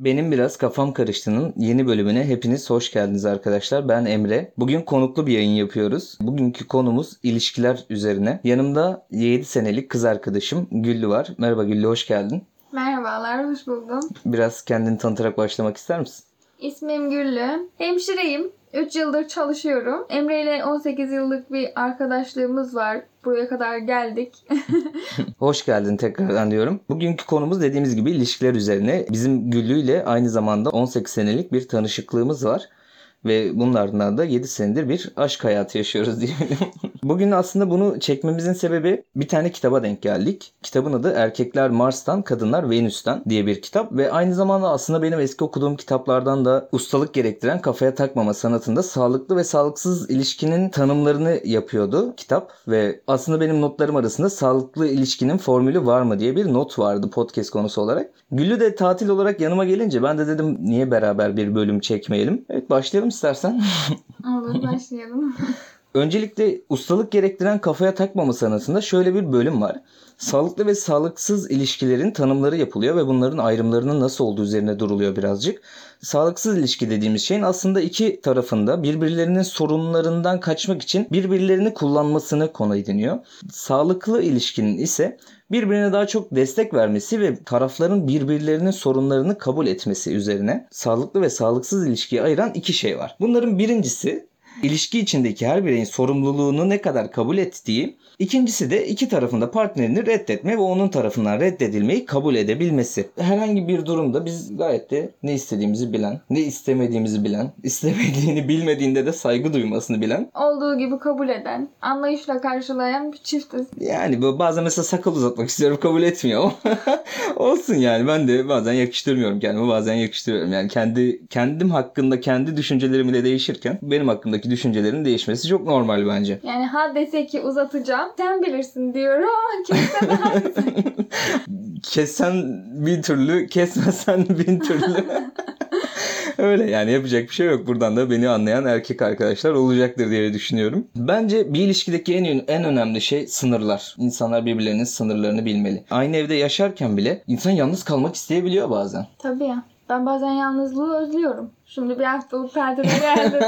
Benim biraz kafam karıştığının yeni bölümüne hepiniz hoş geldiniz arkadaşlar. Ben Emre. Bugün konuklu bir yayın yapıyoruz. Bugünkü konumuz ilişkiler üzerine. Yanımda 7 senelik kız arkadaşım Güllü var. Merhaba Güllü hoş geldin. Merhabalar, hoş buldum. Biraz kendini tanıtarak başlamak ister misin? İsmim Güllü. Hemşireyim. 3 yıldır çalışıyorum. Emre ile 18 yıllık bir arkadaşlığımız var. Buraya kadar geldik. Hoş geldin tekrardan diyorum. Bugünkü konumuz dediğimiz gibi ilişkiler üzerine. Bizim Güllü ile aynı zamanda 18 senelik bir tanışıklığımız var. Ve bunun ardından da 7 senedir bir aşk hayatı yaşıyoruz diyelim. Bugün aslında bunu çekmemizin sebebi bir tane kitaba denk geldik. Kitabın adı Erkekler Mars'tan, Kadınlar Venüs'ten diye bir kitap. Ve aynı zamanda aslında benim eski okuduğum kitaplardan da ustalık gerektiren kafaya takmama sanatında sağlıklı ve sağlıksız ilişkinin tanımlarını yapıyordu kitap. Ve aslında benim notlarım arasında sağlıklı ilişkinin formülü var mı diye bir not vardı podcast konusu olarak. Güllü de tatil olarak yanıma gelince ben de dedim niye beraber bir bölüm çekmeyelim. Evet başlayalım istersen. Olur, başlayalım. Öncelikle ustalık gerektiren kafaya takmama sanatında şöyle bir bölüm var. Sağlıklı ve sağlıksız ilişkilerin tanımları yapılıyor ve bunların ayrımlarının nasıl olduğu üzerine duruluyor birazcık. Sağlıksız ilişki dediğimiz şeyin aslında iki tarafında birbirlerinin sorunlarından kaçmak için birbirlerini kullanmasını konu ediniyor. Sağlıklı ilişkinin ise birbirine daha çok destek vermesi ve tarafların birbirlerinin sorunlarını kabul etmesi üzerine sağlıklı ve sağlıksız ilişkiyi ayıran iki şey var. Bunların birincisi ilişki içindeki her bireyin sorumluluğunu ne kadar kabul ettiği, ikincisi de iki tarafında partnerini reddetme ve onun tarafından reddedilmeyi kabul edebilmesi. Herhangi bir durumda biz gayet de ne istediğimizi bilen, ne istemediğimizi bilen, istemediğini bilmediğinde de saygı duymasını bilen. Olduğu gibi kabul eden, anlayışla karşılayan bir çiftiz. Yani bu bazen mesela sakal uzatmak istiyorum kabul etmiyor ama olsun yani ben de bazen yakıştırmıyorum kendime bazen yakıştırıyorum. Yani kendi kendim hakkında kendi düşüncelerim ile değişirken benim hakkındaki düşüncelerin değişmesi çok normal bence. Yani ha dese ki uzatacağım, sen bilirsin diyorum ama kimse Kessen bir türlü, kesmesen bin türlü. Öyle yani yapacak bir şey yok. Buradan da beni anlayan erkek arkadaşlar olacaktır diye düşünüyorum. Bence bir ilişkideki en en önemli şey sınırlar. İnsanlar birbirlerinin sınırlarını bilmeli. Aynı evde yaşarken bile insan yalnız kalmak isteyebiliyor bazen. Tabii ya. Ben bazen yalnızlığı özlüyorum. Şimdi bir haftalık tatile geldim.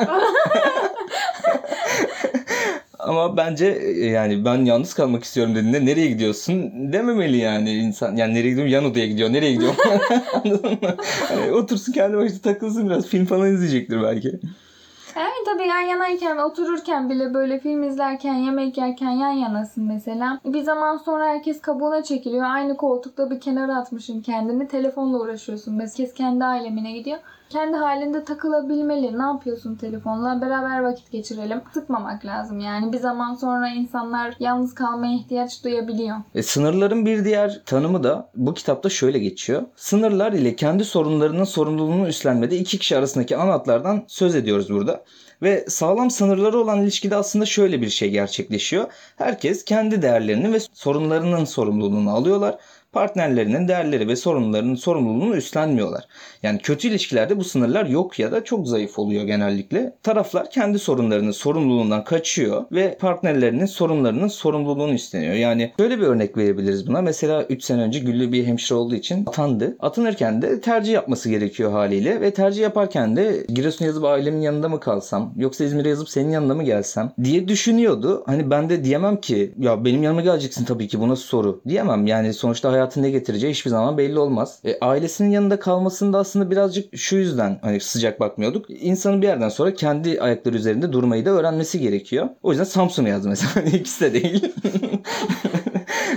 Ama bence e, yani ben yalnız kalmak istiyorum dediğinde nereye gidiyorsun dememeli yani insan. Yani nereye gidiyorum? Yan odaya gidiyor. Nereye gidiyor? Anladın mı? Yani otursun kendi başına takılsın biraz. Film falan izleyecektir belki. Tabii yan yanayken otururken bile böyle film izlerken yemek yerken yan yanasın mesela. Bir zaman sonra herkes kabuğuna çekiliyor. Aynı koltukta bir kenara atmışsın kendini. Telefonla uğraşıyorsun. Herkes kendi alemine gidiyor. Kendi halinde takılabilmeli. Ne yapıyorsun telefonla? Beraber vakit geçirelim. Sıkmamak lazım yani. Bir zaman sonra insanlar yalnız kalmaya ihtiyaç duyabiliyor. E, sınırların bir diğer tanımı da bu kitapta şöyle geçiyor. Sınırlar ile kendi sorunlarının sorumluluğunu üstlenmede iki kişi arasındaki anahtardan söz ediyoruz burada. Ve sağlam sınırları olan ilişkide aslında şöyle bir şey gerçekleşiyor. Herkes kendi değerlerini ve sorunlarının sorumluluğunu alıyorlar partnerlerinin değerleri ve sorunlarının sorumluluğunu üstlenmiyorlar. Yani kötü ilişkilerde bu sınırlar yok ya da çok zayıf oluyor genellikle. Taraflar kendi sorunlarının sorumluluğundan kaçıyor ve partnerlerinin sorunlarının sorumluluğunu üstleniyor. Yani böyle bir örnek verebiliriz buna. Mesela 3 sene önce Güllü bir hemşire olduğu için atandı. Atanırken de tercih yapması gerekiyor haliyle ve tercih yaparken de Giresun yazıp ailemin yanında mı kalsam yoksa İzmir'e yazıp senin yanına mı gelsem diye düşünüyordu. Hani ben de diyemem ki ya benim yanıma geleceksin tabii ki bu nasıl soru diyemem. Yani sonuçta hayatın ne getireceği hiçbir zaman belli olmaz. E, ailesinin yanında kalmasında aslında birazcık şu yüzden hani sıcak bakmıyorduk. İnsanın bir yerden sonra kendi ayakları üzerinde durmayı da öğrenmesi gerekiyor. O yüzden Samsun'u yazdım mesela. İkisi de değil.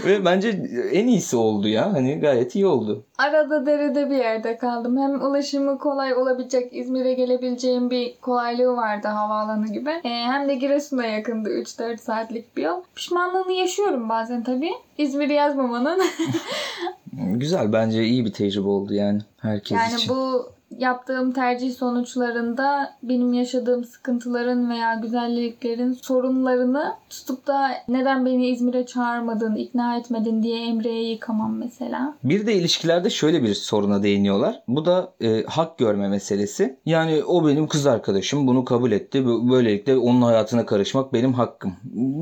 Ve bence en iyisi oldu ya. Hani gayet iyi oldu. Arada derede bir yerde kaldım. Hem ulaşımı kolay olabilecek İzmir'e gelebileceğim bir kolaylığı vardı havaalanı gibi. Ee, hem de Giresun'a yakındı 3-4 saatlik bir yol. Pişmanlığını yaşıyorum bazen tabii. İzmir'i yazmamanın. Güzel bence iyi bir tecrübe oldu yani herkes yani için. Yani bu yaptığım tercih sonuçlarında benim yaşadığım sıkıntıların veya güzelliklerin sorunlarını tutup da neden beni İzmir'e çağırmadın, ikna etmedin diye Emre'ye yıkamam mesela. Bir de ilişkilerde şöyle bir soruna değiniyorlar. Bu da e, hak görme meselesi. Yani o benim kız arkadaşım bunu kabul etti. Böylelikle onun hayatına karışmak benim hakkım.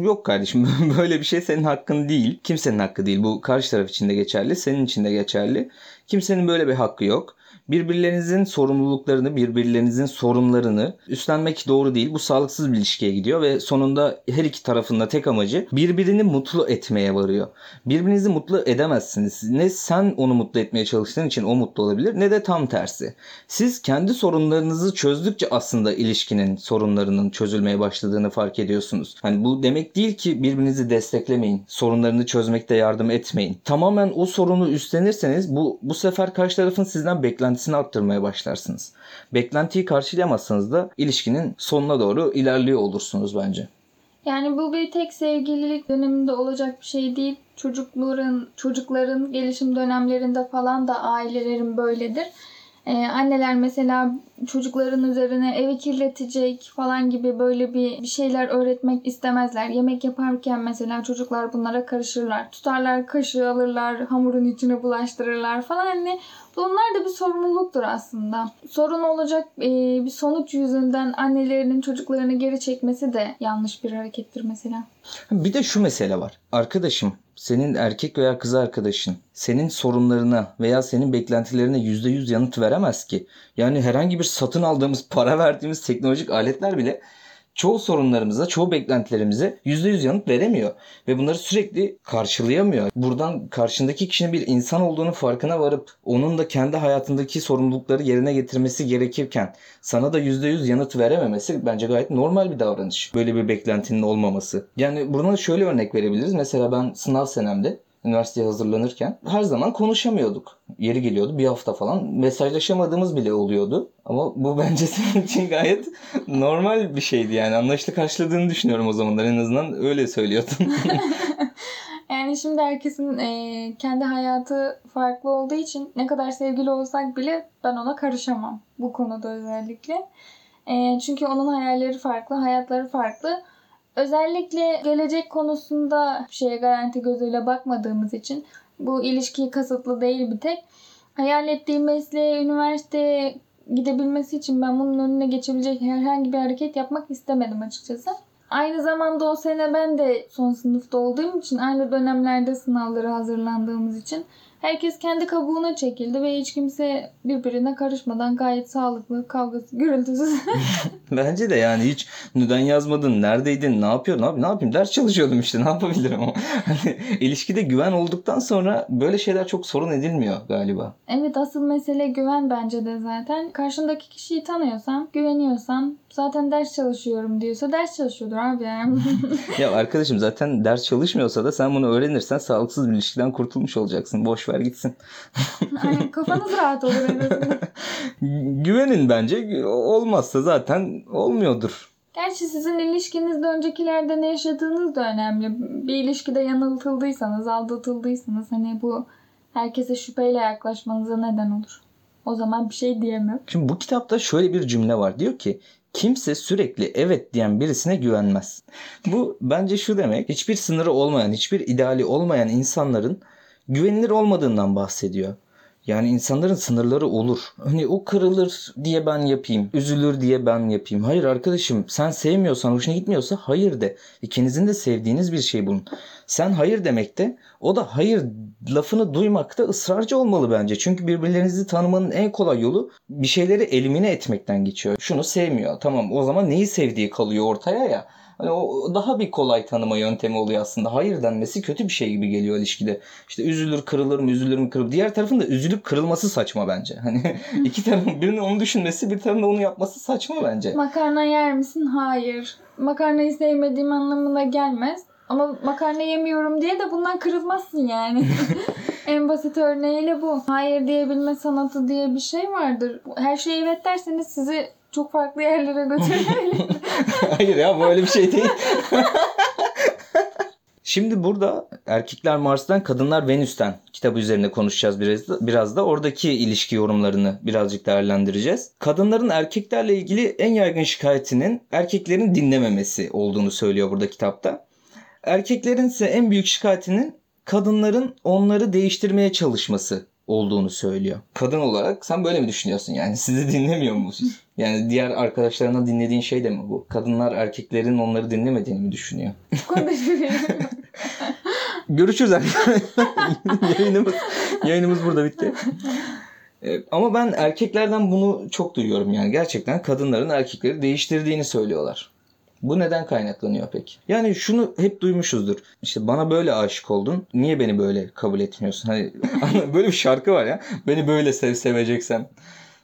Yok kardeşim böyle bir şey senin hakkın değil. Kimsenin hakkı değil. Bu karşı taraf için de geçerli, senin için de geçerli. Kimsenin böyle bir hakkı yok. Birbirlerinizin sorumluluklarını, birbirlerinizin sorunlarını üstlenmek doğru değil. Bu sağlıksız bir ilişkiye gidiyor ve sonunda her iki tarafında tek amacı birbirini mutlu etmeye varıyor. Birbirinizi mutlu edemezsiniz. Ne sen onu mutlu etmeye çalıştığın için o mutlu olabilir ne de tam tersi. Siz kendi sorunlarınızı çözdükçe aslında ilişkinin sorunlarının çözülmeye başladığını fark ediyorsunuz. Hani bu demek değil ki birbirinizi desteklemeyin. Sorunlarını çözmekte yardım etmeyin. Tamamen o sorunu üstlenirseniz bu bu sefer karşı tarafın sizden beklentisini arttırmaya başlarsınız. Beklentiyi karşılayamazsanız da ilişkinin sonuna doğru ilerliyor olursunuz bence. Yani bu bir tek sevgililik döneminde olacak bir şey değil. Çocukların, çocukların gelişim dönemlerinde falan da ailelerin böyledir. Ee, anneler mesela çocukların üzerine evi kirletecek falan gibi böyle bir, şeyler öğretmek istemezler. Yemek yaparken mesela çocuklar bunlara karışırlar. Tutarlar kaşığı alırlar, hamurun içine bulaştırırlar falan. Hani bunlar da bir sorumluluktur aslında. Sorun olacak e, bir sonuç yüzünden annelerinin çocuklarını geri çekmesi de yanlış bir harekettir mesela. Bir de şu mesele var. Arkadaşım, senin erkek veya kız arkadaşın senin sorunlarına veya senin beklentilerine %100 yanıt veremez ki. Yani herhangi bir satın aldığımız, para verdiğimiz teknolojik aletler bile çoğu sorunlarımıza, çoğu beklentilerimize %100 yanıt veremiyor. Ve bunları sürekli karşılayamıyor. Buradan karşındaki kişinin bir insan olduğunu farkına varıp onun da kendi hayatındaki sorumlulukları yerine getirmesi gerekirken sana da %100 yanıt verememesi bence gayet normal bir davranış. Böyle bir beklentinin olmaması. Yani buna şöyle örnek verebiliriz. Mesela ben sınav senemde üniversiteye hazırlanırken her zaman konuşamıyorduk. Yeri geliyordu bir hafta falan mesajlaşamadığımız bile oluyordu. Ama bu bence senin için gayet normal bir şeydi yani. Anlaşılı karşıladığını düşünüyorum o zamanlar. En azından öyle söylüyordun. Yani şimdi herkesin e, kendi hayatı farklı olduğu için ne kadar sevgili olsak bile ben ona karışamam. Bu konuda özellikle. E, çünkü onun hayalleri farklı, hayatları farklı. Özellikle gelecek konusunda bir şeye garanti gözüyle bakmadığımız için bu ilişki kasıtlı değil bir tek. Hayal ettiği mesleğe, üniversiteye gidebilmesi için ben bunun önüne geçebilecek herhangi bir hareket yapmak istemedim açıkçası. Aynı zamanda o sene ben de son sınıfta olduğum için aynı dönemlerde sınavlara hazırlandığımız için herkes kendi kabuğuna çekildi ve hiç kimse birbirine karışmadan gayet sağlıklı, kavgası, gürültüsüz. Bence de yani hiç neden yazmadın, neredeydin, ne yapıyordun abi ne yapayım ders çalışıyordum işte ne yapabilirim ama. Hani ilişkide güven olduktan sonra böyle şeyler çok sorun edilmiyor galiba. evet asıl mesele güven bence de zaten. Karşındaki kişiyi tanıyorsan, güveniyorsan zaten ders çalışıyorum diyorsa ders çalışıyordur abi yani. Ya arkadaşım zaten ders çalışmıyorsa da sen bunu öğrenirsen sağlıksız bir ilişkiden kurtulmuş olacaksın. Boş ver gitsin. Aynen kafanız rahat olur en azından. Güvenin bence olmazsa zaten olmuyordur. Gerçi sizin ilişkinizde öncekilerde ne yaşadığınız da önemli. Bir ilişkide yanıltıldıysanız, aldatıldıysanız hani bu herkese şüpheyle yaklaşmanıza neden olur. O zaman bir şey diyemem. Şimdi bu kitapta şöyle bir cümle var. Diyor ki kimse sürekli evet diyen birisine güvenmez. Bu bence şu demek. Hiçbir sınırı olmayan, hiçbir ideali olmayan insanların güvenilir olmadığından bahsediyor. Yani insanların sınırları olur. Hani o kırılır diye ben yapayım. Üzülür diye ben yapayım. Hayır arkadaşım sen sevmiyorsan, hoşuna gitmiyorsa hayır de. İkinizin de sevdiğiniz bir şey bulun. Sen hayır demekte, o da hayır lafını duymakta ısrarcı olmalı bence. Çünkü birbirlerinizi tanımanın en kolay yolu bir şeyleri elimine etmekten geçiyor. Şunu sevmiyor. Tamam o zaman neyi sevdiği kalıyor ortaya ya. Hani o daha bir kolay tanıma yöntemi oluyor aslında. Hayır denmesi kötü bir şey gibi geliyor ilişkide. İşte üzülür kırılır mı üzülür mü kırılır. Diğer tarafın da üzülüp kırılması saçma bence. Hani iki tarafın birinin onu düşünmesi bir tarafın da onu yapması saçma bence. Makarna yer misin? Hayır. Makarnayı sevmediğim anlamına gelmez. Ama makarna yemiyorum diye de bundan kırılmazsın yani. en basit örneğiyle bu. Hayır diyebilme sanatı diye bir şey vardır. Her şeye evet derseniz sizi çok farklı yerlere götürebilir. Hayır ya böyle bir şey değil. Şimdi burada Erkekler Mars'tan Kadınlar Venüs'ten kitabı üzerine konuşacağız biraz da, biraz da oradaki ilişki yorumlarını birazcık değerlendireceğiz. Kadınların erkeklerle ilgili en yaygın şikayetinin erkeklerin dinlememesi olduğunu söylüyor burada kitapta. Erkeklerin ise en büyük şikayetinin kadınların onları değiştirmeye çalışması olduğunu söylüyor. Kadın olarak sen böyle mi düşünüyorsun yani? Sizi dinlemiyor musunuz? Yani diğer arkadaşlarına dinlediğin şey de mi bu? Kadınlar erkeklerin onları dinlemediğini mi düşünüyor? Görüşürüz arkadaşlar. yayınımız, yayınımız burada bitti. E, ama ben erkeklerden bunu çok duyuyorum yani. Gerçekten kadınların erkekleri değiştirdiğini söylüyorlar. Bu neden kaynaklanıyor peki? Yani şunu hep duymuşuzdur. İşte bana böyle aşık oldun. Niye beni böyle kabul etmiyorsun? Hani böyle bir şarkı var ya. Beni böyle sev seveceksen.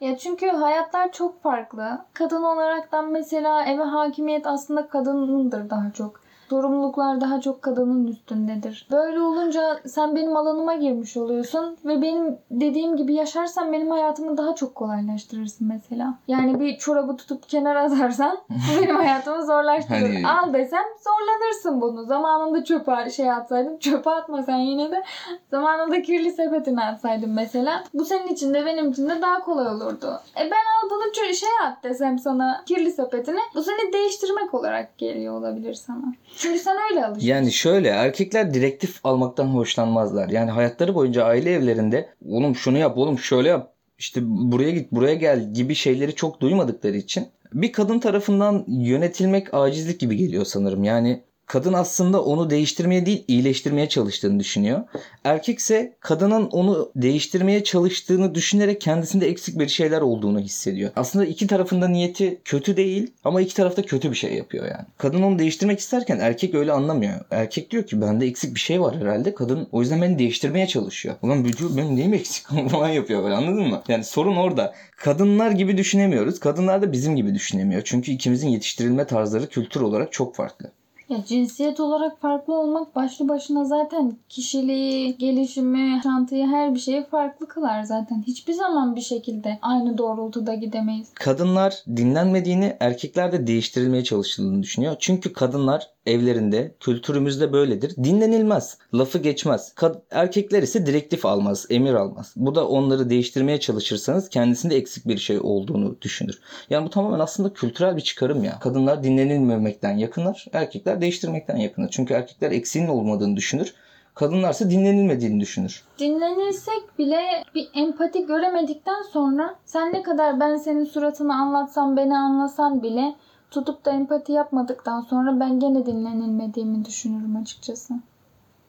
Ya çünkü hayatlar çok farklı. Kadın olaraktan mesela eve hakimiyet aslında kadınındır daha çok. Sorumluluklar daha çok kadının üstündedir. Böyle olunca sen benim alanıma girmiş oluyorsun ve benim dediğim gibi yaşarsan benim hayatımı daha çok kolaylaştırırsın mesela. Yani bir çorabı tutup kenara atarsan benim hayatımı zorlaştırır. Hani- Al desem zorlanırsın bunu. Zamanında çöpe şey atsaydım çöpe atma sen yine de zamanında kirli sepetine atsaydım mesela. Bu senin için de benim için de daha kolay olurdu. E ben al bunu şey at desem sana kirli sepetine bu seni değiştirmek olarak geliyor olabilir sana. Çünkü sen öyle alışmışsın. Yani şöyle erkekler direktif almaktan hoşlanmazlar. Yani hayatları boyunca aile evlerinde oğlum şunu yap oğlum şöyle yap işte buraya git buraya gel gibi şeyleri çok duymadıkları için bir kadın tarafından yönetilmek acizlik gibi geliyor sanırım. Yani kadın aslında onu değiştirmeye değil iyileştirmeye çalıştığını düşünüyor. Erkekse kadının onu değiştirmeye çalıştığını düşünerek kendisinde eksik bir şeyler olduğunu hissediyor. Aslında iki tarafında niyeti kötü değil ama iki tarafta kötü bir şey yapıyor yani. Kadın onu değiştirmek isterken erkek öyle anlamıyor. Erkek diyor ki bende eksik bir şey var herhalde. Kadın o yüzden beni değiştirmeye çalışıyor. Ulan diyor benim neyim eksik falan yapıyor böyle anladın mı? Yani sorun orada. Kadınlar gibi düşünemiyoruz. Kadınlar da bizim gibi düşünemiyor. Çünkü ikimizin yetiştirilme tarzları kültür olarak çok farklı. Ya cinsiyet olarak farklı olmak başlı başına zaten kişiliği, gelişimi, şantıyı her bir şeyi farklı kılar zaten. Hiçbir zaman bir şekilde aynı doğrultuda gidemeyiz. Kadınlar dinlenmediğini, erkekler de değiştirilmeye çalışıldığını düşünüyor. Çünkü kadınlar evlerinde, kültürümüzde böyledir. Dinlenilmez, lafı geçmez. Kad- erkekler ise direktif almaz, emir almaz. Bu da onları değiştirmeye çalışırsanız kendisinde eksik bir şey olduğunu düşünür. Yani bu tamamen aslında kültürel bir çıkarım ya. Kadınlar dinlenilmemekten yakınlar, erkekler değiştirmekten yakınlar. Çünkü erkekler eksiğinin olmadığını düşünür. Kadınlarsa dinlenilmediğini düşünür. Dinlenilsek bile bir empati göremedikten sonra sen ne kadar ben senin suratını anlatsam beni anlasan bile tutup da empati yapmadıktan sonra ben gene dinlenilmediğimi düşünürüm açıkçası.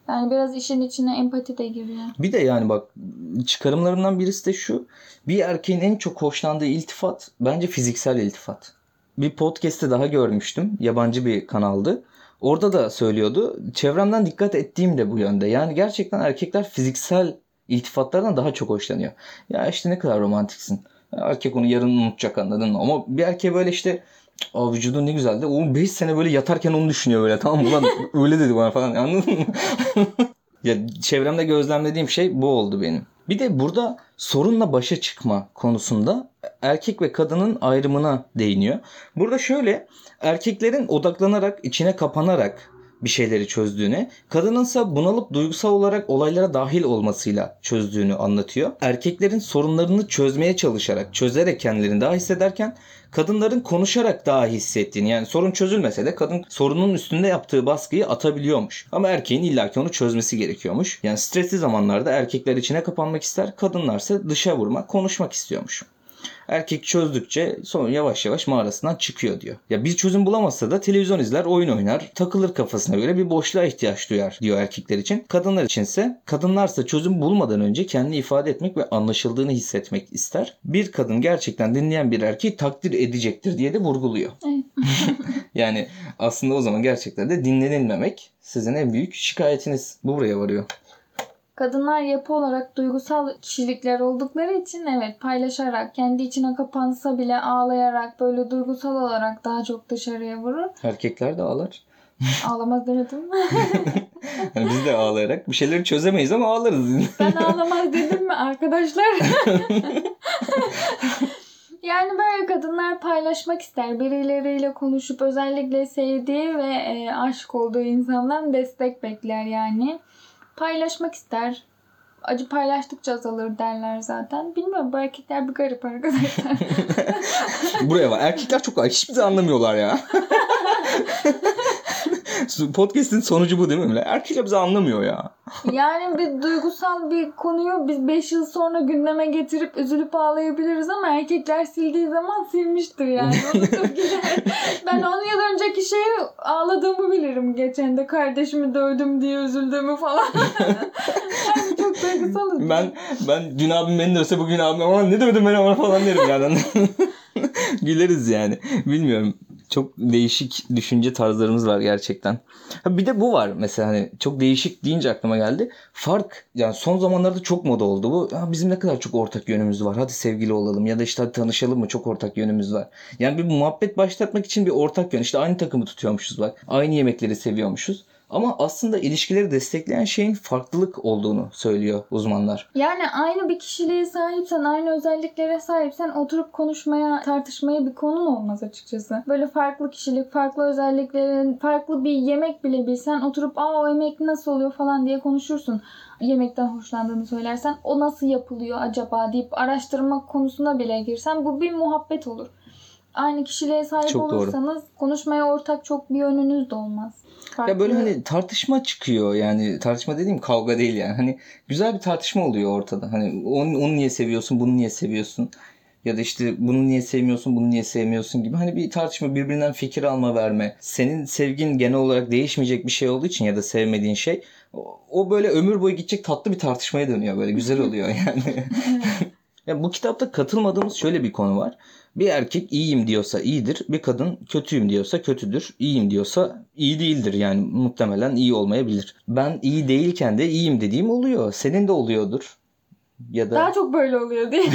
Yani biraz işin içine empati de giriyor. Bir de yani bak çıkarımlarımdan birisi de şu. Bir erkeğin en çok hoşlandığı iltifat bence fiziksel iltifat. Bir podcast'te daha görmüştüm. Yabancı bir kanaldı. Orada da söylüyordu. Çevremden dikkat ettiğim de bu yönde. Yani gerçekten erkekler fiziksel iltifatlardan daha çok hoşlanıyor. Ya işte ne kadar romantiksin. Erkek onu yarın unutacak anladın mı? Ama bir erkeğe böyle işte Aa vücudun ne güzeldi. O 5 sene böyle yatarken onu düşünüyor böyle tamam? Ulan öyle dedi bana falan anladın mı? ya çevremde gözlemlediğim şey bu oldu benim. Bir de burada sorunla başa çıkma konusunda erkek ve kadının ayrımına değiniyor. Burada şöyle erkeklerin odaklanarak, içine kapanarak bir şeyleri çözdüğünü, kadınınsa bunalıp duygusal olarak olaylara dahil olmasıyla çözdüğünü anlatıyor. Erkeklerin sorunlarını çözmeye çalışarak, çözerek kendilerini daha hissederken kadınların konuşarak daha hissettiğini yani sorun çözülmese de kadın sorunun üstünde yaptığı baskıyı atabiliyormuş. Ama erkeğin illaki onu çözmesi gerekiyormuş. Yani stresli zamanlarda erkekler içine kapanmak ister, kadınlarsa dışa vurmak, konuşmak istiyormuş. Erkek çözdükçe sonra yavaş yavaş mağarasından çıkıyor diyor. Ya bir çözüm bulamazsa da televizyon izler, oyun oynar, takılır kafasına göre bir boşluğa ihtiyaç duyar diyor erkekler için. Kadınlar içinse kadınlarsa çözüm bulmadan önce kendini ifade etmek ve anlaşıldığını hissetmek ister. Bir kadın gerçekten dinleyen bir erkeği takdir edecektir diye de vurguluyor. Evet. yani aslında o zaman gerçekten de dinlenilmemek sizin en büyük şikayetiniz. Bu buraya varıyor. Kadınlar yapı olarak duygusal kişilikler oldukları için evet paylaşarak, kendi içine kapansa bile ağlayarak, böyle duygusal olarak daha çok dışarıya vurur. Erkekler de ağlar. Ağlamaz demedim. Yani biz de ağlayarak bir şeyleri çözemeyiz ama ağlarız. Ben ağlamaz dedim mi arkadaşlar? yani böyle kadınlar paylaşmak ister. Birileriyle konuşup özellikle sevdiği ve e, aşık olduğu insandan destek bekler yani. Paylaşmak ister. Acı paylaştıkça azalır derler zaten. Bilmiyorum bu erkekler bir garip arkadaşlar. Buraya var. Erkekler çok hiçbir şey anlamıyorlar ya. Podcast'in sonucu bu değil mi? Erkekler bizi anlamıyor ya. yani bir duygusal bir konuyu biz 5 yıl sonra gündeme getirip üzülüp ağlayabiliriz ama erkekler sildiği zaman silmiştir yani. Ben 10 yıl önceki şeyi ağladığımı bilirim. Geçen de kardeşimi dövdüm diye üzüldüğümü falan. yani çok Duygusal ben ben dün abim beni dövse bugün abim aman ne dövdün beni ona falan derim yani. Güleriz yani. Bilmiyorum. Çok değişik düşünce tarzlarımız var gerçekten. Ha bir de bu var mesela hani çok değişik deyince aklıma geldi. Fark yani son zamanlarda çok moda oldu bu. Ha bizim ne kadar çok ortak yönümüz var. Hadi sevgili olalım ya da işte hadi tanışalım mı çok ortak yönümüz var. Yani bir muhabbet başlatmak için bir ortak yön. İşte aynı takımı tutuyormuşuz bak. Aynı yemekleri seviyormuşuz. Ama aslında ilişkileri destekleyen şeyin farklılık olduğunu söylüyor uzmanlar. Yani aynı bir kişiliğe sahipsen, aynı özelliklere sahipsen oturup konuşmaya, tartışmaya bir konun olmaz açıkçası. Böyle farklı kişilik, farklı özelliklerin, farklı bir yemek bile bilsen oturup aa o yemek nasıl oluyor falan diye konuşursun. Yemekten hoşlandığını söylersen o nasıl yapılıyor acaba deyip araştırmak konusuna bile girsen bu bir muhabbet olur. Aynı kişiliğe sahip Çok doğru. olursanız konuşmaya ortak çok bir yönünüz de olmaz. Ya böyle Farklı- hani tartışma çıkıyor yani tartışma dediğim kavga değil yani. Hani güzel bir tartışma oluyor ortada. Hani onu, onu niye seviyorsun, bunu niye seviyorsun? Ya da işte bunu niye sevmiyorsun, bunu niye sevmiyorsun gibi. Hani bir tartışma, birbirinden fikir alma verme. Senin sevgin genel olarak değişmeyecek bir şey olduğu için ya da sevmediğin şey o böyle ömür boyu gidecek tatlı bir tartışmaya dönüyor böyle. Güzel oluyor yani. Ya bu kitapta katılmadığımız şöyle bir konu var. Bir erkek iyiyim diyorsa iyidir. Bir kadın kötüyüm diyorsa kötüdür. İyiyim diyorsa iyi değildir. Yani muhtemelen iyi olmayabilir. Ben iyi değilken de iyiyim dediğim oluyor. Senin de oluyordur. Ya da Daha çok böyle oluyor diye.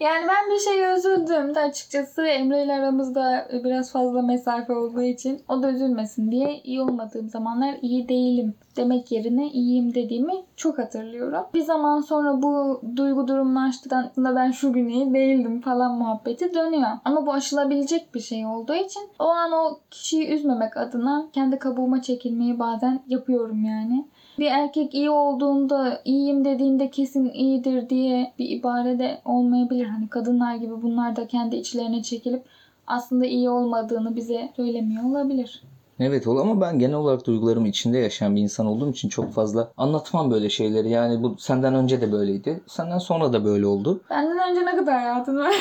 yani ben bir şeye üzüldüğümde açıkçası Emre ile aramızda biraz fazla mesafe olduğu için o da üzülmesin diye iyi olmadığım zamanlar iyi değilim demek yerine iyiyim dediğimi çok hatırlıyorum. Bir zaman sonra bu duygu durumlaştıktan aslında ben şu gün iyi değildim falan muhabbeti dönüyor. Ama bu aşılabilecek bir şey olduğu için o an o kişiyi üzmemek adına kendi kabuğuma çekilmeyi bazen yapıyorum yani. Bir erkek iyi olduğunda, iyiyim dediğinde kesin iyidir diye bir ibare de olmayabilir. Hani kadınlar gibi bunlar da kendi içlerine çekilip aslında iyi olmadığını bize söylemiyor olabilir. evet ol ama ben genel olarak duygularımı içinde yaşayan bir insan olduğum için çok fazla anlatmam böyle şeyleri. Yani bu senden önce de böyleydi. Senden sonra da böyle oldu. Benden önce ne kadar hayatın var?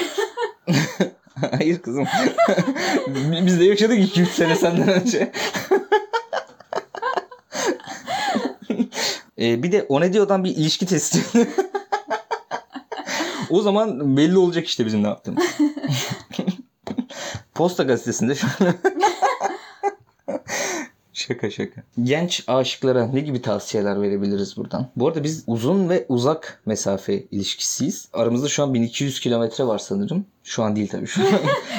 Hayır kızım. Biz de yaşadık 2-3 sene senden önce. Ee, bir de o ne diyordan bir ilişki testi. o zaman belli olacak işte bizim ne yaptığımız. Posta gazetesinde şu an. Şaka şaka. Genç aşıklara ne gibi tavsiyeler verebiliriz buradan? Bu arada biz uzun ve uzak mesafe ilişkisiyiz. Aramızda şu an 1200 kilometre var sanırım. Şu an değil tabii. Şu an,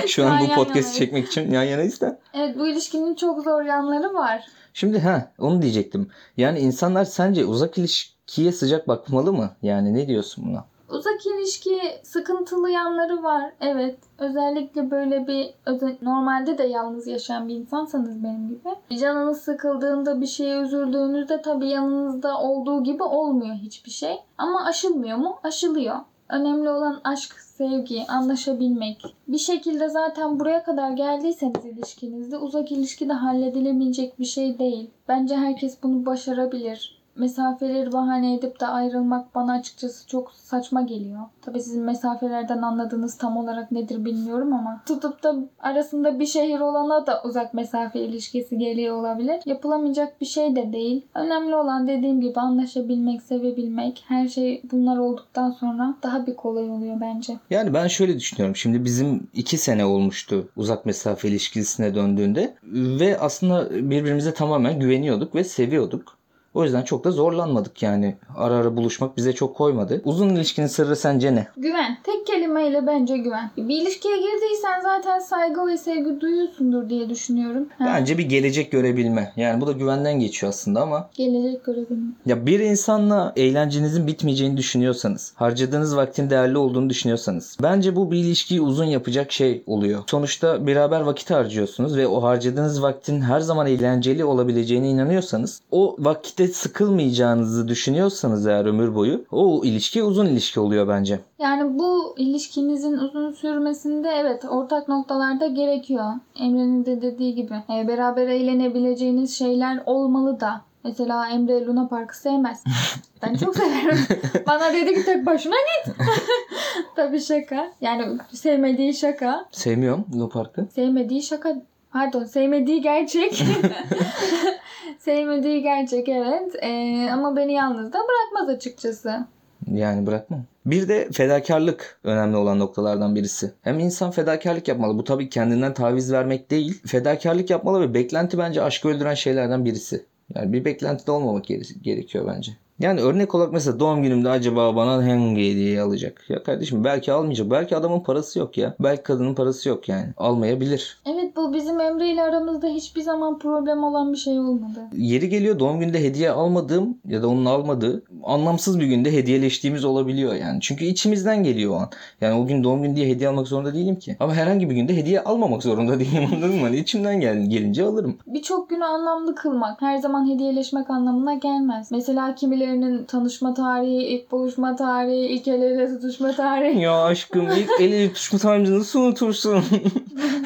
şu an bu yana podcast yanayız. çekmek için yan yanayız da. Evet bu ilişkinin çok zor yanları var. Şimdi ha onu diyecektim. Yani insanlar sence uzak ilişkiye sıcak bakmalı mı? Yani ne diyorsun buna? Uzak ilişki sıkıntılı yanları var. Evet. Özellikle böyle bir normalde de yalnız yaşayan bir insansanız benim gibi. Canınız sıkıldığında bir şeye üzüldüğünüzde tabii yanınızda olduğu gibi olmuyor hiçbir şey. Ama aşılmıyor mu? Aşılıyor. Önemli olan aşk, sevgi, anlaşabilmek. Bir şekilde zaten buraya kadar geldiyseniz ilişkinizde uzak ilişki de halledilebilecek bir şey değil. Bence herkes bunu başarabilir. Mesafeleri bahane edip de ayrılmak bana açıkçası çok saçma geliyor. Tabii sizin mesafelerden anladığınız tam olarak nedir bilmiyorum ama tutup da arasında bir şehir olana da uzak mesafe ilişkisi geliyor olabilir. Yapılamayacak bir şey de değil. Önemli olan dediğim gibi anlaşabilmek, sevebilmek. Her şey bunlar olduktan sonra daha bir kolay oluyor bence. Yani ben şöyle düşünüyorum. Şimdi bizim iki sene olmuştu uzak mesafe ilişkisine döndüğünde. Ve aslında birbirimize tamamen güveniyorduk ve seviyorduk. O yüzden çok da zorlanmadık yani. Ara ara buluşmak bize çok koymadı. Uzun ilişkinin sırrı sence ne? Güven. Tek kelimeyle bence güven. Bir ilişkiye girdiysen zaten saygı ve sevgi duyuyorsundur diye düşünüyorum. Ha, Bence bir gelecek görebilme. Yani bu da güvenden geçiyor aslında ama Gelecek görebilmek. ya bir insanla eğlencenizin bitmeyeceğini düşünüyorsanız, harcadığınız vaktin değerli olduğunu düşünüyorsanız, bence bu bir ilişkiyi uzun yapacak şey oluyor. Sonuçta beraber vakit harcıyorsunuz ve o harcadığınız vaktin her zaman eğlenceli olabileceğine inanıyorsanız, o vakitte sıkılmayacağınızı düşünüyorsanız eğer ömür boyu, o ilişki uzun ilişki oluyor bence. Yani bu ilişkinizin uzun sürmesinde evet ortak noktalarda gerekiyor. Emre'nin de dediği gibi. E, beraber eğlenebileceğiniz şeyler olmalı da. Mesela Emre Luna Park'ı sevmez. Ben çok severim. Bana dedi ki tek başına git. Tabii şaka. Yani sevmediği şaka. Sevmiyorum Luna Park'ı. Sevmediği şaka. Pardon sevmediği gerçek. Sevmediği gerçek evet. Ee, ama beni yalnız da bırakmaz açıkçası. Yani bırakmam. Bir de fedakarlık önemli olan noktalardan birisi. Hem insan fedakarlık yapmalı. Bu tabii kendinden taviz vermek değil. Fedakarlık yapmalı ve beklenti bence aşkı öldüren şeylerden birisi. Yani bir beklentide olmamak gere- gerekiyor bence. Yani örnek olarak mesela doğum günümde acaba bana hangi hediyeyi alacak? Ya kardeşim belki almayacak. Belki adamın parası yok ya. Belki kadının parası yok yani. Almayabilir. Evet bu bizim Emre ile aramızda hiçbir zaman problem olan bir şey olmadı. Yeri geliyor doğum günde hediye almadığım ya da onun almadığı anlamsız bir günde hediyeleştiğimiz olabiliyor yani. Çünkü içimizden geliyor o an. Yani o gün doğum günü diye hediye almak zorunda değilim ki. Ama herhangi bir günde hediye almamak zorunda değilim anladın mı? Hani içimden gel gelince alırım. Birçok günü anlamlı kılmak her zaman hediyeleşmek anlamına gelmez. Mesela kimilerinin tanışma tarihi, ilk buluşma tarihi, ilk el ele tutuşma tarihi. Ya aşkım ilk el ele tutuşma tarihimizi nasıl unutursun?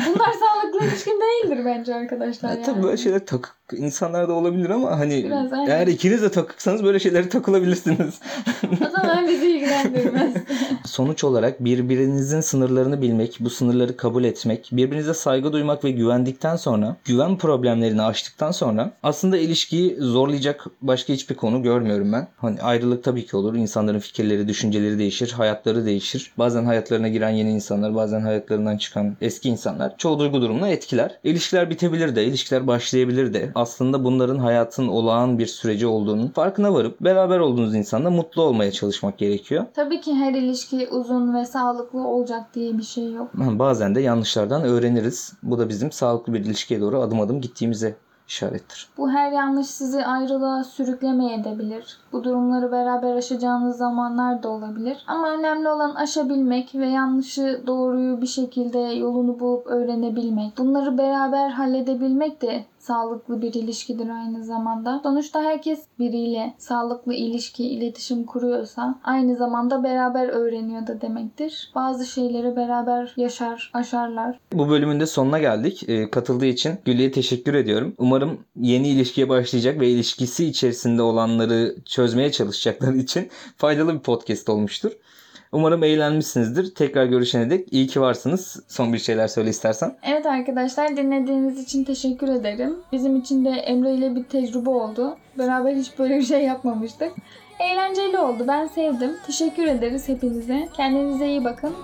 Bunlar sağlıklı ilişkin değildir bence arkadaşlar. Ya yani. tabii böyle şeyler takık insanlarda olabilir ama hani Biraz aynen. eğer ikiniz de takıksanız böyle şeylere takılabilirsiniz. O zaman bizi ilgilendirmez. Sonuç olarak birbirinizin sınırlarını bilmek, bu sınırları kabul etmek, birbirinize saygı duymak ve güvendikten sonra, güven problemlerini aştıktan sonra aslında ilişkiyi zorlayacak başka hiçbir konu görmüyorum ben. Hani ayrılık tabii ki olur. İnsanların fikirleri, düşünceleri değişir, hayatları değişir. Bazen hayatlarına giren yeni insanlar, bazen hayatlarından çıkan eski insanlar çoğu duygu durumunu etkiler. İlişkiler bitebilir de, ilişkiler başlayabilir de. Aslında bunların hayatın olağan bir süreci olduğunun farkına varıp beraber olduğunuz insanla mutlu olmaya çalışmak gerekiyor. Tabii ki her ilişki uzun ve sağlıklı olacak diye bir şey yok. Bazen de yanlışlardan öğreniriz. Bu da bizim sağlıklı bir ilişkiye doğru adım adım gittiğimize işarettir. Bu her yanlış sizi ayrılığa sürüklemeyebilir. Bu durumları beraber aşacağınız zamanlar da olabilir. Ama önemli olan aşabilmek ve yanlışı doğruyu bir şekilde yolunu bulup öğrenebilmek. Bunları beraber halledebilmek de sağlıklı bir ilişkidir aynı zamanda. Sonuçta herkes biriyle sağlıklı ilişki, iletişim kuruyorsa aynı zamanda beraber öğreniyor da demektir. Bazı şeyleri beraber yaşar, aşarlar. Bu bölümün de sonuna geldik. Ee, katıldığı için Güllü'ye teşekkür ediyorum. Umarım yeni ilişkiye başlayacak ve ilişkisi içerisinde olanları çözmeye çalışacakları için faydalı bir podcast olmuştur. Umarım eğlenmişsinizdir. Tekrar görüşene dek iyi ki varsınız. Son bir şeyler söyle istersen. Evet arkadaşlar dinlediğiniz için teşekkür ederim. Bizim için de Emre ile bir tecrübe oldu. Beraber hiç böyle bir şey yapmamıştık. Eğlenceli oldu. Ben sevdim. Teşekkür ederiz hepinize. Kendinize iyi bakın.